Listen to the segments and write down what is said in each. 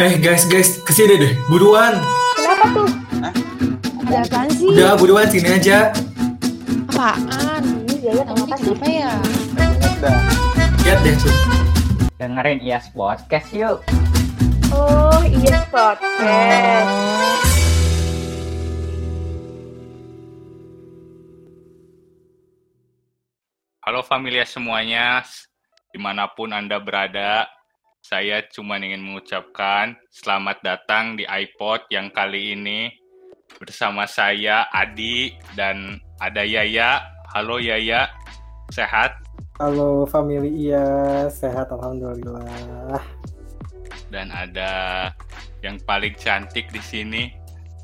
Eh guys guys ke sini deh buruan. Kenapa tuh? Ada apaan sih? Udah buruan sini aja. Apaan? Ini Yaya kenapa sih? Kenapa ya? Lihat deh tuh. Dengerin IAS Podcast yuk. Oh iya podcast. Halo familia semuanya, di mana pun Anda berada, saya cuma ingin mengucapkan selamat datang di iPod yang kali ini bersama saya Adi dan ada Yaya. Halo Yaya, sehat? Halo family iya sehat alhamdulillah. Dan ada yang paling cantik di sini.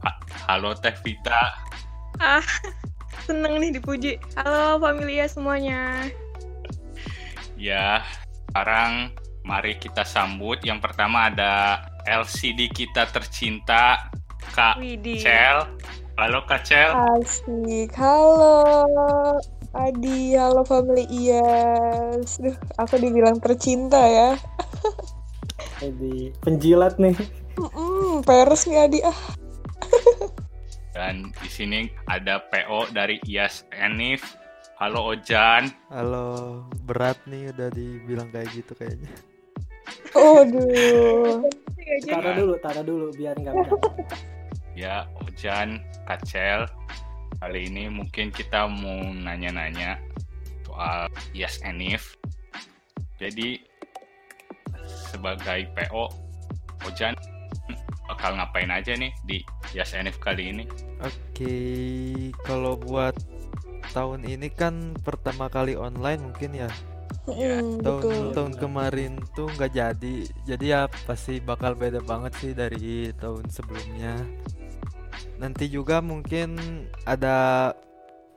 Ha- Halo Teh Vita. Ah, seneng nih dipuji. Halo familia semuanya. Ya, sekarang mari kita sambut. Yang pertama ada LCD kita tercinta, Kak Widih. Cel. Halo Kak Cel. Asik, halo Adi, halo family Iyas. Duh, aku dibilang tercinta ya. Jadi penjilat nih. Mm, peres nih Adi ah. Dan di sini ada PO dari IAS Enif. Halo Ojan. Halo, berat nih udah dibilang kayak gitu kayaknya. Aduh. Taruh dulu, taruh dulu biar nggak. Ya, Ojan, Kacel. Kali ini mungkin kita mau nanya-nanya soal IAS Enif. Jadi sebagai PO, Ojan bakal ngapain aja nih di IAS Enif kali ini? Oke, kalau buat tahun ini kan pertama kali online mungkin ya. Mm, Tahun betul. tahun kemarin tuh nggak jadi. Jadi ya pasti bakal beda banget sih dari tahun sebelumnya. Nanti juga mungkin ada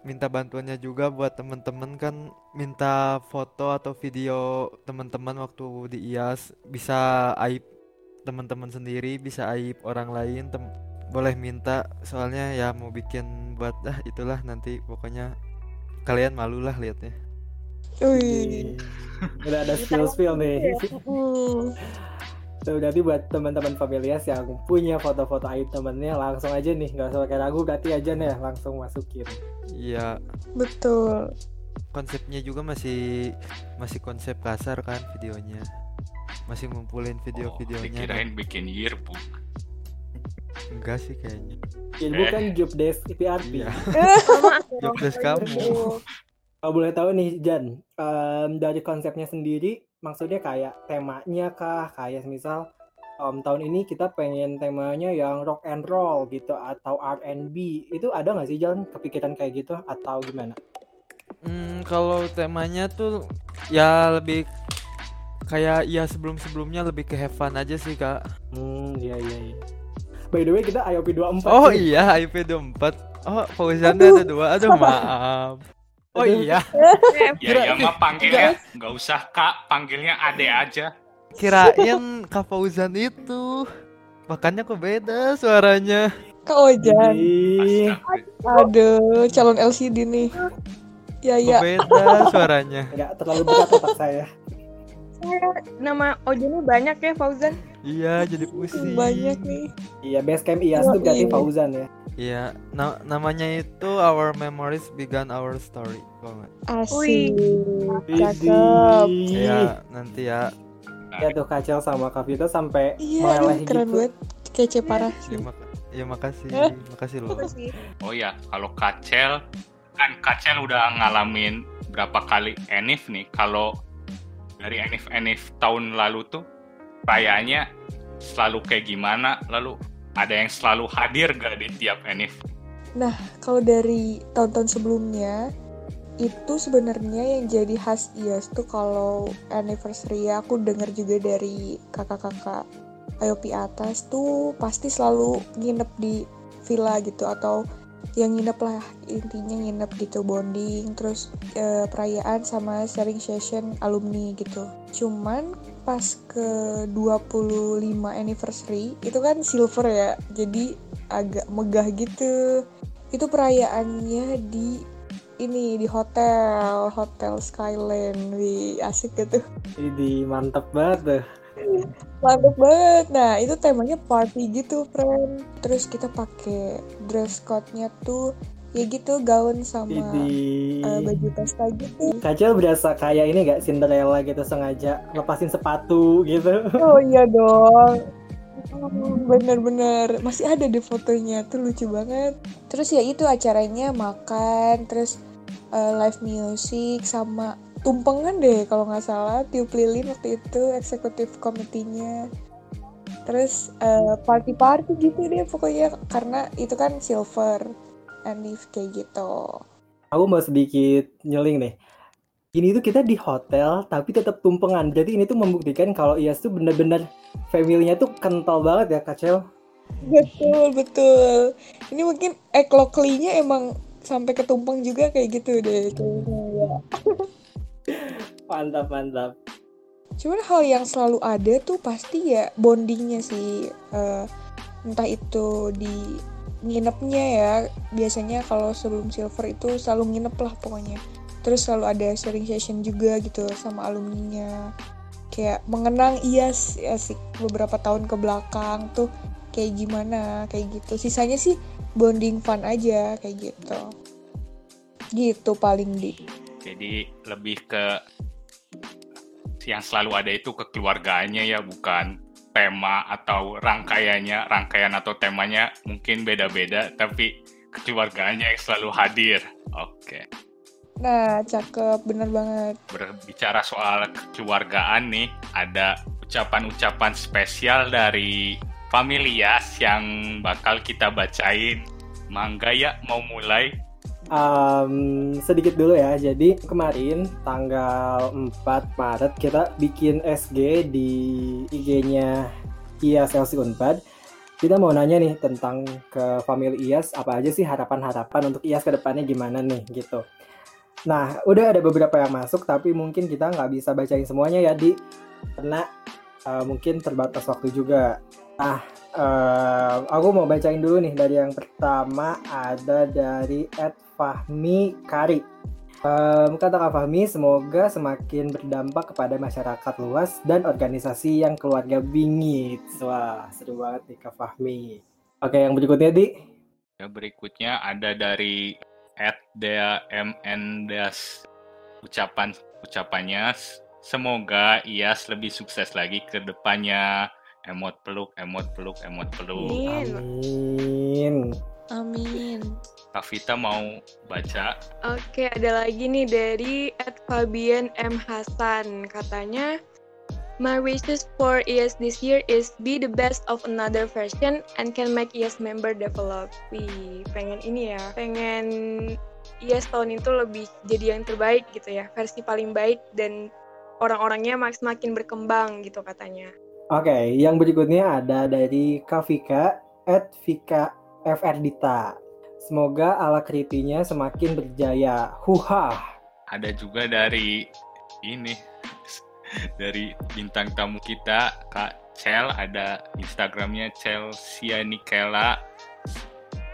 minta bantuannya juga buat temen-temen kan minta foto atau video teman-teman waktu di IAS bisa aib teman-teman sendiri bisa aib orang lain tem- boleh minta soalnya ya mau bikin buat ah itulah nanti pokoknya kalian malu lah liatnya Wih. Udah ada spill-spill nih. Tuh berarti buat teman-teman familias yang punya foto-foto aib temennya langsung aja nih, nggak usah pakai ragu berarti aja nih langsung masukin. iya Betul. konsepnya juga masih masih konsep kasar kan videonya masih ngumpulin Oh, video-videonya dikirain bikin yearbook. enggak sih kayaknya Ini Eh. bukan job desk PRP. iya Sama jobdesk kamu Kalau boleh tahu nih Jan, em, dari konsepnya sendiri, maksudnya kayak temanya kah? Kayak misal em, tahun ini kita pengen temanya yang rock and roll gitu atau R&B, itu ada nggak sih Jan kepikiran kayak gitu atau gimana? Hmm, kalau temanya tuh ya lebih kayak ya sebelum-sebelumnya lebih ke have fun aja sih kak Hmm, iya iya iya. By the way kita IOP 24 oh nih. iya IP 24 oh Fauzannya ada dua aduh maaf oh iya Ya, ya mah panggilnya nggak usah Kak, panggilnya Ade aja. kirain Kak Fauzan itu makanya kok beda suaranya Kak Ojan. Aduh, calon LCD nih. Ya kok ya. beda suaranya nggak terlalu berat otak saya. Nama Ojannya banyak ya Fauzan. iya jadi pusing Banyak nih. Iya, base camp IAS tuh berarti Iya. Fauzan ya. Iya, na- namanya itu Our Memories Began Our Story. Asik. Cakep. Ya, nanti ya. Ya tuh Kacel sama Kak Vita sampai Iya, meleleh keren gitu. banget. Kece parah Ya, sih. mak- ya makasih, Eh? makasih loh. Oh ya, kalau Kacel kan Kacel udah ngalamin berapa kali Enif nih. Kalau dari Enif Enif tahun lalu tuh kayaknya selalu kayak gimana? Lalu ada yang selalu hadir gak di tiap Enif? Kalau dari tahun-tahun sebelumnya itu sebenarnya yang jadi khas IAS tuh kalau anniversary aku dengar juga dari kakak-kakak IOP atas tuh pasti selalu nginep di villa gitu atau yang nginep lah intinya nginep gitu bonding terus eh, perayaan sama sharing session alumni gitu. Cuman pas ke 25 anniversary itu kan silver ya jadi agak megah gitu. Itu perayaannya di ini di hotel hotel Skyland di asik gitu. Ini mantep banget tuh. Mantap banget. Nah, itu temanya party gitu, friend. Terus kita pakai dress code-nya tuh ya gitu gaun sama uh, baju pesta gitu. Kacau berasa kayak ini gak Cinderella gitu sengaja lepasin sepatu gitu. Oh iya dong. Bener-bener masih ada deh fotonya tuh lucu banget. Terus ya itu acaranya makan, terus uh, live music sama tumpengan deh kalau nggak salah tiup lilin waktu itu eksekutif komitinya. Terus uh, party-party gitu deh pokoknya karena itu kan silver and if kayak gitu. Aku mau sedikit nyeling nih. Ini tuh kita di hotel tapi tetap tumpengan. Jadi ini tuh membuktikan kalau IAS tuh bener-bener family-nya tuh kental banget ya Kacel. Betul, betul. Ini mungkin ekloklinya emang sampai ketumpeng juga kayak gitu deh kayaknya ya. Mantap, mantap. Cuman hal yang selalu ada tuh pasti ya bondingnya sih. Eh, entah itu di nginepnya ya. Biasanya kalau sebelum silver itu selalu nginep lah pokoknya. Terus selalu ada sharing session juga gitu sama alumninya. Kayak mengenang IAS ya sih beberapa tahun ke belakang tuh kayak gimana kayak gitu. Sisanya sih bonding fun aja kayak gitu. Gitu paling di. Jadi lebih ke yang selalu ada itu kekeluargaannya ya, bukan tema atau rangkaiannya, rangkaian atau temanya mungkin beda-beda, tapi kekeluargaannya yang selalu hadir. Oke. Nah, cakep, bener banget. Berbicara soal kekeluargaan nih, ada ucapan-ucapan spesial dari Familias yang bakal kita bacain. Mangga ya, mau mulai? Um, sedikit dulu ya. Jadi kemarin tanggal 4 Maret kita bikin SG di IG-nya IAS LC Unpad. Kita mau nanya nih tentang ke family IAS apa aja sih harapan-harapan untuk IAS ke depannya gimana nih gitu. Nah, udah ada beberapa yang masuk tapi mungkin kita nggak bisa bacain semuanya ya di karena uh, mungkin terbatas waktu juga. Nah, uh, aku mau bacain dulu nih dari yang pertama ada dari Ed Fahmi Kari. Um, kata Kak Fahmi, semoga semakin berdampak kepada masyarakat luas dan organisasi yang keluarga bingit. Wah, seru banget nih Kak Fahmi. Oke, yang berikutnya di. Ya, berikutnya ada dari at Dea MN Das ucapan ucapannya semoga IAS lebih sukses lagi ke depannya emot peluk emot peluk emot peluk Amin. Amin. Kak Vita mau baca Oke, ada lagi nih dari at Fabian M. Hasan. Katanya, My wishes for ES this year is be the best of another version and can make ES member develop. Wih, pengen ini ya, pengen ES tahun itu lebih jadi yang terbaik gitu ya, versi paling baik dan orang-orangnya mak- semakin berkembang gitu katanya. Oke, yang berikutnya ada dari Kavika at Vika Frdita. Semoga ala kritinya semakin berjaya. Huha. ada juga dari ini dari bintang tamu kita Kak Cel ada Instagramnya Chelsea Nikela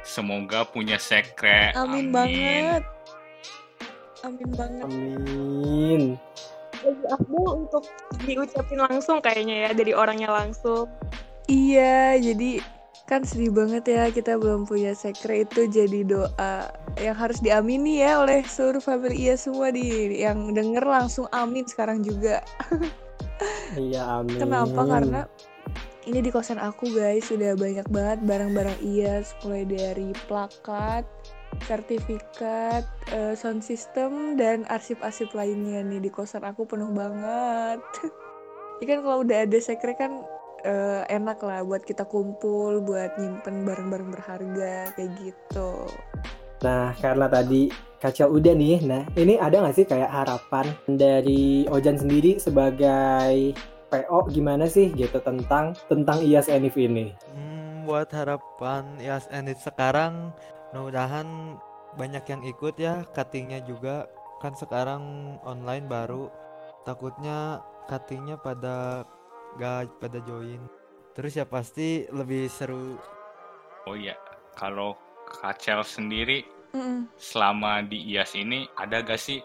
semoga punya sekre Amin, banget. Amin banget. Amin. Abdul untuk diucapin langsung kayaknya ya dari orangnya langsung. Iya, jadi kan sedih banget ya kita belum punya sekre itu jadi doa yang harus diamini ya oleh seluruh family iya semua di yang denger langsung amin sekarang juga. Iya, amin. Kenapa? Karena ini di kosan aku guys sudah banyak banget barang-barang IAS mulai dari plakat, sertifikat, eh, sound system dan arsip-arsip lainnya nih di kosan aku penuh banget. Ini kan kalau udah ada sekre kan eh, enak lah buat kita kumpul, buat nyimpen barang-barang berharga kayak gitu. Nah, karena tadi Kacau udah nih, nah ini ada nggak sih kayak harapan dari Ojan sendiri sebagai PO gimana sih gitu tentang tentang IAS Enif ini? Hmm, buat harapan IAS Enif sekarang mudah-mudahan banyak yang ikut ya cuttingnya juga. Kan sekarang online baru. Takutnya cuttingnya pada gak pada join. Terus ya pasti lebih seru. Oh iya kalau Kak Cel sendiri Mm-mm. selama di IAS ini ada gak sih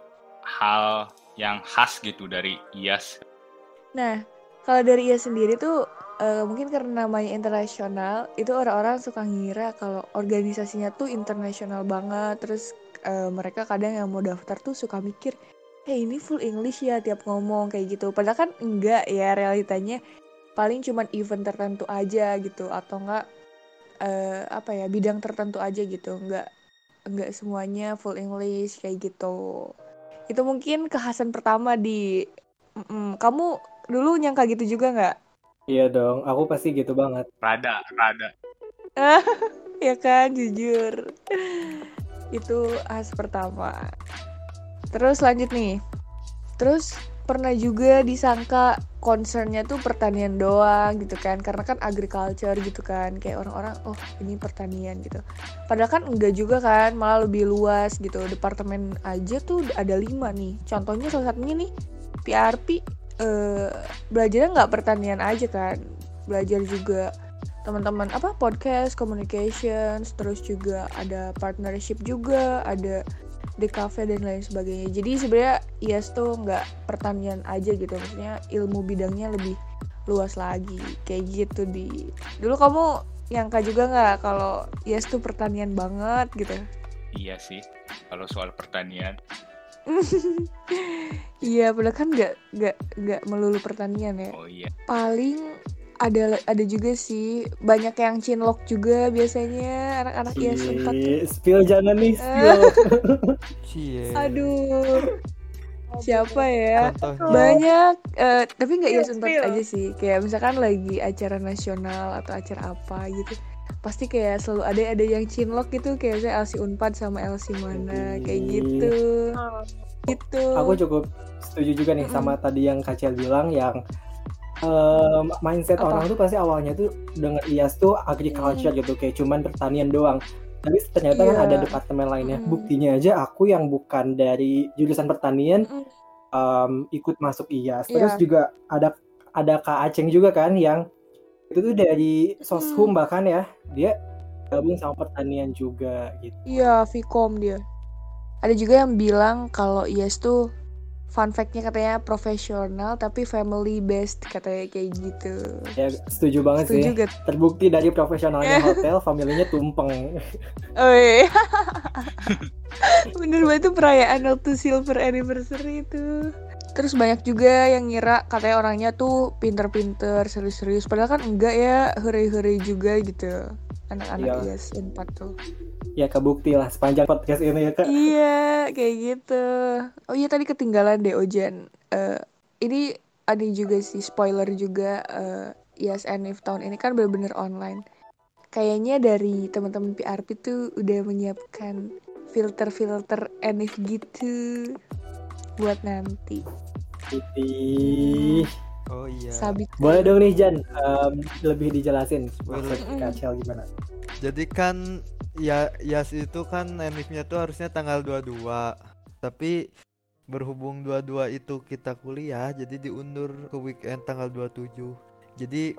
hal yang khas gitu dari IAS Nah, Kalau dari ia sendiri tuh eh, mungkin karena namanya internasional, itu orang-orang suka ngira kalau organisasinya tuh internasional banget. Terus eh, mereka kadang yang mau daftar tuh suka mikir, hey ini full English ya tiap ngomong kayak gitu. Padahal kan enggak ya realitanya paling cuman event tertentu aja gitu atau enggak eh, apa ya bidang tertentu aja gitu. Enggak enggak semuanya full English kayak gitu. Itu mungkin kekhasan pertama di Mm-mm. Kamu dulu nyangka gitu juga nggak? Iya dong, aku pasti gitu banget. Rada, rada. Ya kan, jujur. Itu khas pertama. Terus lanjut nih. Terus pernah juga disangka concernnya tuh pertanian doang gitu kan karena kan agriculture gitu kan kayak orang-orang oh ini pertanian gitu padahal kan enggak juga kan malah lebih luas gitu departemen aja tuh ada lima nih contohnya salah satunya nih PRP eh, belajarnya nggak pertanian aja kan. Belajar juga teman-teman apa podcast communications terus juga ada partnership juga ada the cafe dan lain sebagainya. Jadi sebenarnya IAS tuh nggak pertanian aja gitu. Maksudnya ilmu bidangnya lebih luas lagi kayak gitu di. Dulu kamu nyangka juga nggak kalau IAS tuh pertanian banget gitu? Iya sih, kalau soal pertanian. Iya, padahal kan nggak nggak nggak melulu pertanian ya. Oh iya. Paling ada ada juga sih banyak yang cinlok juga biasanya anak-anak IAS sempat Spill jangan nih, spill. Cie. Aduh, siapa ya? Contohnya. Banyak, eh, tapi nggak 4 spill. aja sih. Kayak misalkan lagi acara nasional atau acara apa gitu. Pasti kayak selalu ada ada yang cinlok gitu kayak saya LC Unpad sama LC mana kayak gitu. Oh. Gitu. Aku cukup setuju juga nih sama tadi yang Kacel bilang yang em, mindset Apa? orang tuh pasti awalnya tuh dengan IAS tuh agriculture gitu kayak cuman pertanian doang. Tapi ternyata kan Iya. ada departemen lainnya. Mm. Buktinya aja aku yang bukan dari jurusan pertanian Mm-mm. em, ikut masuk IAS. Iya. Terus juga ada ada Kak Aceng juga kan yang itu tuh dari Soshum bahkan ya. Dia gabung sama pertanian juga gitu. Iya, Vcom dia. Ada juga yang bilang kalau IAS tuh fun fact-nya katanya profesional tapi family based katanya kayak gitu. Ya setuju banget Setuju sih. gak? Terbukti dari profesionalnya hotel, familinya tumpeng. Oh iya. Bener banget itu perayaan waktu silver anniversary itu. Terus banyak juga yang ngira katanya orangnya tuh pinter-pinter, serius-serius. Padahal kan enggak ya, huri-huri juga gitu. Anak-anak Iya. IAS 4 tuh. ya kebukti lah sepanjang podcast ini ya kak. Iya, kayak gitu. Oh iya tadi ketinggalan deh Ojan. Eh, ini ada juga sih spoiler juga eh Yes If tahun ini kan bener-bener online. Kayaknya dari teman-teman PRP tuh udah menyiapkan filter-filter Enif gitu buat nanti. Ih, Oh iya. Sabit. boleh dong nih Jan, em, lebih dijelasin maksud gimana? Jadi kan ya Yas itu kan enifnya tuh harusnya tanggal 22. Tapi berhubung 22 itu kita kuliah jadi diundur ke weekend tanggal 27. Jadi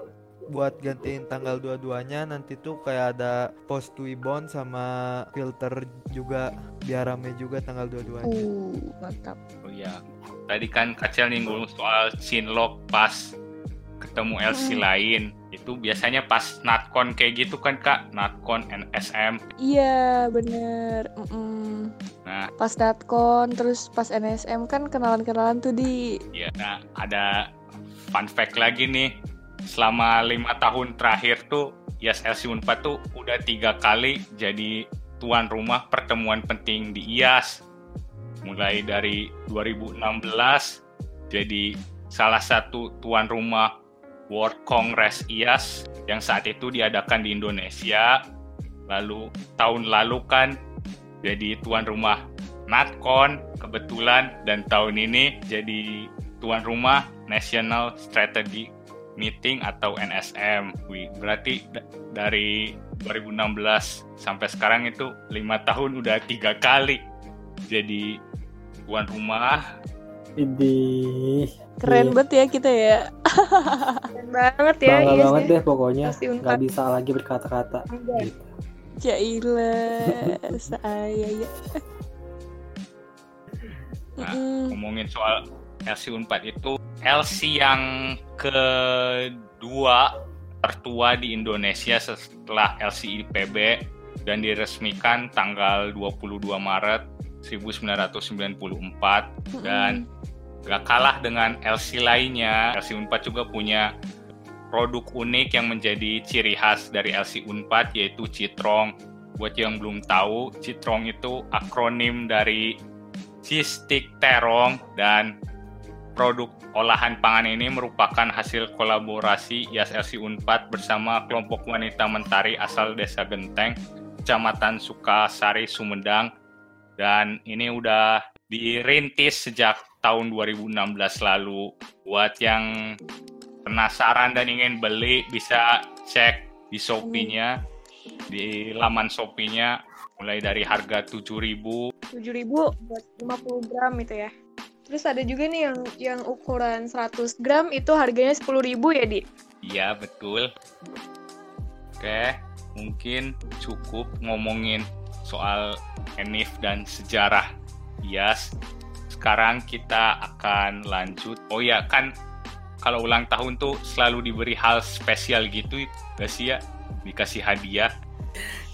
buat gantiin tanggal 22-nya nanti tuh kayak ada post Twibbon sama filter juga biar rame juga tanggal 22-nya. Uh, mantap. Oh iya. Tadi kan Kacel nyinggung soal Shinlock pas ketemu LC lain. Itu biasanya pas Natcon kayak gitu kan Kak, Natcon NSM. Iya, bener. Mm-mm. Nah, Pas Natcon, terus pas NSM kan kenalan-kenalan tuh di ya nah, ada fun fact lagi nih. Selama lima tahun terakhir tuh Yas LC Unpad tuh udah tiga kali jadi tuan rumah pertemuan penting di IAS. Mulai dari 2016 jadi salah satu tuan rumah World Congress IAS yang saat itu diadakan di Indonesia. Lalu tahun lalu kan jadi tuan rumah NatCon kebetulan dan tahun ini jadi tuan rumah National Strategy Meeting atau NSM. Wih, berarti da- dari 2016 sampai sekarang itu lima tahun udah tiga kali jadi tuan rumah. Idih, keren Iya. banget ya kita ya. Keren banget ya. bangga iya banget sih. deh pokoknya. Unpad. bisa lagi berkata-kata. Gitu. Jaila, saya ya. Nah, ngomongin soal LC Unpad itu LC yang kedua tertua di Indonesia setelah LC IPB dan diresmikan tanggal 22 Maret 1994 dan gak kalah dengan LC lainnya LC Unpad juga punya produk unik yang menjadi ciri khas dari LC Unpad yaitu Citrong. Buat yang belum tahu Citrong itu akronim dari stick terong dan produk olahan pangan ini merupakan hasil kolaborasi IASLC Unpad bersama kelompok wanita mentari asal Desa Genteng, Kecamatan Sukasari, Sumedang. Dan ini udah dirintis sejak tahun 2016 lalu. Buat yang penasaran dan ingin beli bisa cek di Shopee-nya, di laman Shopee-nya mulai dari harga 7.000 7.000 buat 50 gram itu ya. Terus ada juga nih yang yang ukuran 100 gram itu harganya 10.000 ya, Di? Iya, betul. Oke, mungkin cukup ngomongin soal Enif dan sejarah Yes. Sekarang kita akan lanjut. Oh ya, kan kalau ulang tahun tuh selalu diberi hal spesial gitu, gak sih ya? Dikasih hadiah.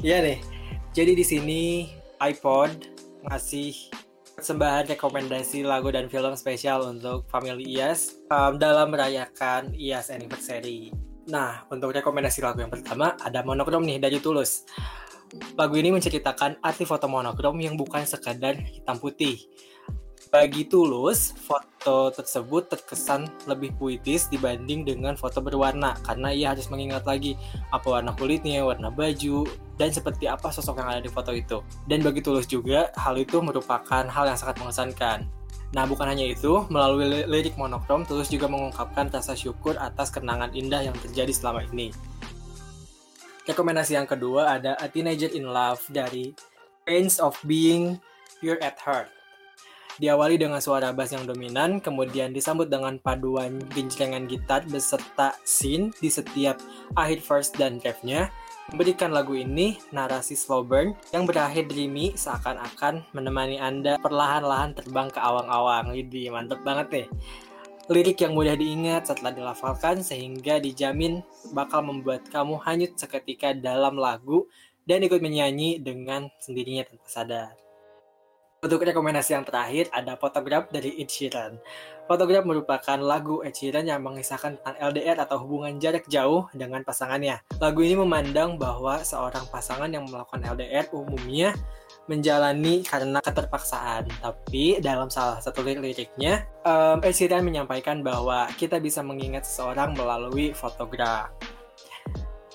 Iya deh. Jadi di sini iPod ngasih persembahan rekomendasi lagu dan film spesial untuk family IAS um, dalam merayakan IAS Anniversary. Nah, untuk rekomendasi lagu yang pertama ada Monokrom nih dari Tulus. Lagu ini menceritakan arti foto monokrom yang bukan sekadar hitam putih. Bagi Tulus, foto tersebut terkesan lebih puitis dibanding dengan foto berwarna karena ia harus mengingat lagi apa warna kulitnya, warna baju, dan seperti apa sosok yang ada di foto itu. Dan bagi Tulus juga, hal itu merupakan hal yang sangat mengesankan. Nah, bukan hanya itu, melalui lirik monokrom, Tulus juga mengungkapkan rasa syukur atas kenangan indah yang terjadi selama ini. Rekomendasi yang kedua ada A Teenager in Love dari Pains of Being Pure at Heart. Diawali dengan suara bass yang dominan, kemudian disambut dengan paduan genjrengan gitar beserta scene di setiap akhir verse dan refnya, memberikan lagu ini narasi slow burn yang berakhir dreamy seakan-akan menemani Anda perlahan-lahan terbang ke awang-awang. Jadi mantep banget nih. Lirik yang mudah diingat setelah dilafalkan sehingga dijamin bakal membuat kamu hanyut seketika dalam lagu dan ikut menyanyi dengan sendirinya tanpa sadar. Untuk rekomendasi yang terakhir ada Photograph dari Ed Sheeran. Photograph merupakan lagu Ed Sheeran yang mengisahkan tentang LDR atau hubungan jarak jauh dengan pasangannya. Lagu ini memandang bahwa seorang pasangan yang melakukan LDR umumnya menjalani karena keterpaksaan. Tapi dalam salah satu liriknya, um, Ed Sheeran menyampaikan bahwa kita bisa mengingat seseorang melalui fotograf.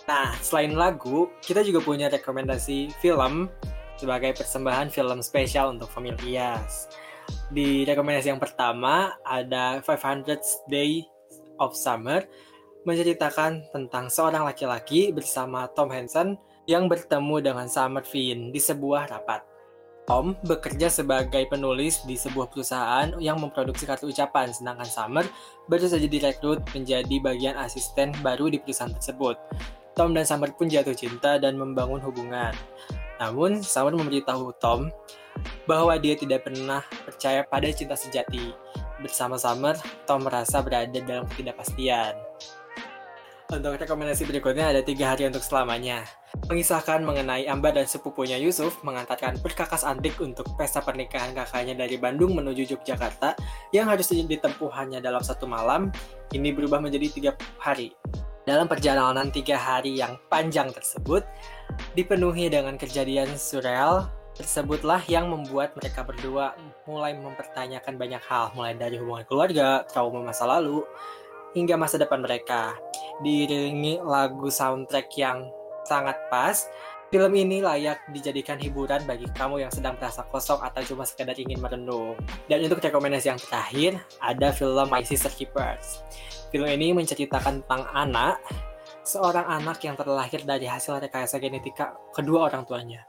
Nah, selain lagu, kita juga punya rekomendasi film sebagai persembahan film spesial untuk familias. Di rekomendasi yang pertama ada 500 Day of Summer menceritakan tentang seorang laki-laki bersama Tom Hansen yang bertemu dengan Summer Finn di sebuah rapat. Tom bekerja sebagai penulis di sebuah perusahaan yang memproduksi kartu ucapan, sedangkan Summer baru saja direkrut menjadi bagian asisten baru di perusahaan tersebut. Tom dan Summer pun jatuh cinta dan membangun hubungan. Namun, Summer memberitahu Tom bahwa dia tidak pernah percaya pada cinta sejati. Bersama Summer, Tom merasa berada dalam ketidakpastian. Untuk rekomendasi berikutnya ada tiga hari untuk selamanya. Mengisahkan mengenai Amba dan sepupunya Yusuf mengantarkan perkakas antik untuk pesta pernikahan kakaknya dari Bandung menuju Yogyakarta yang harus ditempuh hanya dalam satu malam, ini berubah menjadi tiga hari. Dalam perjalanan tiga hari yang panjang tersebut, dipenuhi dengan kejadian surreal tersebutlah yang membuat mereka berdua mulai mempertanyakan banyak hal, mulai dari hubungan keluarga, trauma masa lalu, hingga masa depan mereka. Diiringi lagu soundtrack yang sangat pas, film ini layak dijadikan hiburan bagi kamu yang sedang merasa kosong atau cuma sekedar ingin merenung. Dan untuk rekomendasi yang terakhir, ada film My Sister Keepers. Film ini menceritakan tentang anak, seorang anak yang terlahir dari hasil rekayasa genetika kedua orang tuanya.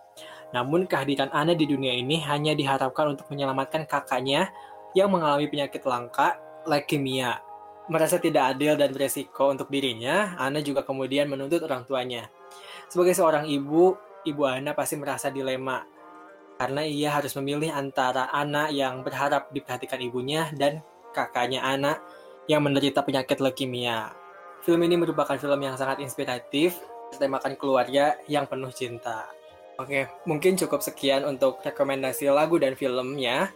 Namun kehadiran Ana di dunia ini hanya diharapkan untuk menyelamatkan kakaknya yang mengalami penyakit langka, leukemia. Merasa tidak adil dan beresiko untuk dirinya, Ana juga kemudian menuntut orang tuanya. Sebagai seorang ibu, ibu Ana pasti merasa dilema karena ia harus memilih antara anak yang berharap diperhatikan ibunya dan kakaknya anak yang menderita penyakit leukemia. Film ini merupakan film yang sangat inspiratif, temakan keluarga yang penuh cinta. Oke, mungkin cukup sekian untuk rekomendasi lagu dan filmnya.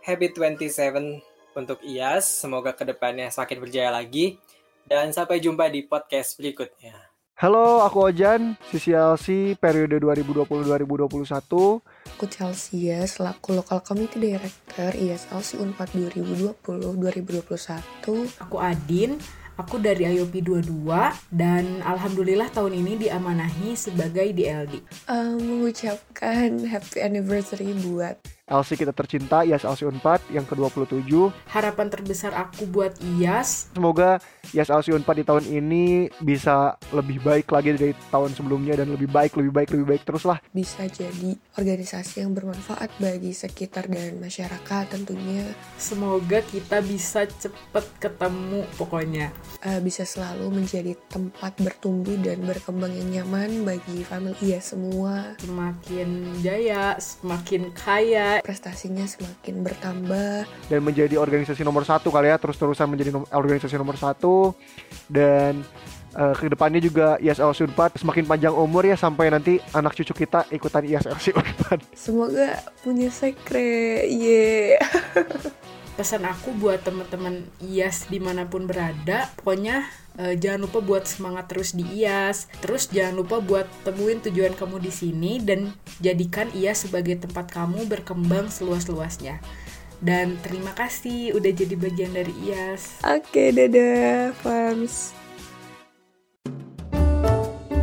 Happy 27 untuk IAS, semoga ke depannya semakin berjaya lagi. Dan sampai jumpa di podcast berikutnya. Halo, aku Ojan, CCLC periode 2020-2021. Aku Chelsea ya, selaku Local Committee Director ISLC Unpad 2020-2021. Aku Adin, aku dari IOP 22 dan alhamdulillah tahun ini diamanahi sebagai DLD. Um, mengucapkan happy anniversary buat LC kita tercinta, IAS LC Unpad yang ke-27. Harapan terbesar aku buat IAS, Semoga IAS LC Unpad di tahun ini bisa lebih baik lagi dari tahun sebelumnya dan lebih baik, lebih baik, lebih baik terus lah. bisa jadi organisasi yang bermanfaat bagi sekitar dan masyarakat tentunya semoga kita bisa cepet ketemu pokoknya. uh, bisa selalu menjadi tempat bertumbuh dan berkembang yang nyaman bagi family ya semua Semakin jaya, semakin kaya, prestasinya semakin bertambah Dan menjadi organisasi nomor satu kali ya, terus-terusan menjadi nom- organisasi nomor satu. Dan eh, ke depannya juga IAS LC Unpad semakin panjang umur ya sampai nanti anak cucu kita ikutan IAS LC Unpad. semoga punya sekre ye pesan aku buat teman-teman IAS di mana pun berada pokoknya eh, jangan lupa buat semangat terus di IAS terus jangan lupa buat temuin tujuan kamu di sini dan jadikan IAS sebagai tempat kamu berkembang seluas-luasnya. Dan terima kasih udah jadi bagian dari IAS oke dadah fams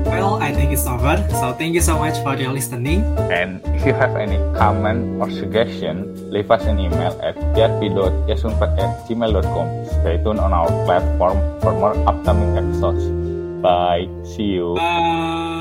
Well, I think it's over. So thank you so much for your listening. And if you have any comment or suggestion, leave us an email at yarpi.yasunpat at gmail.com. Stay tuned on our platform for more upcoming episodes. Bye. See you. Bye.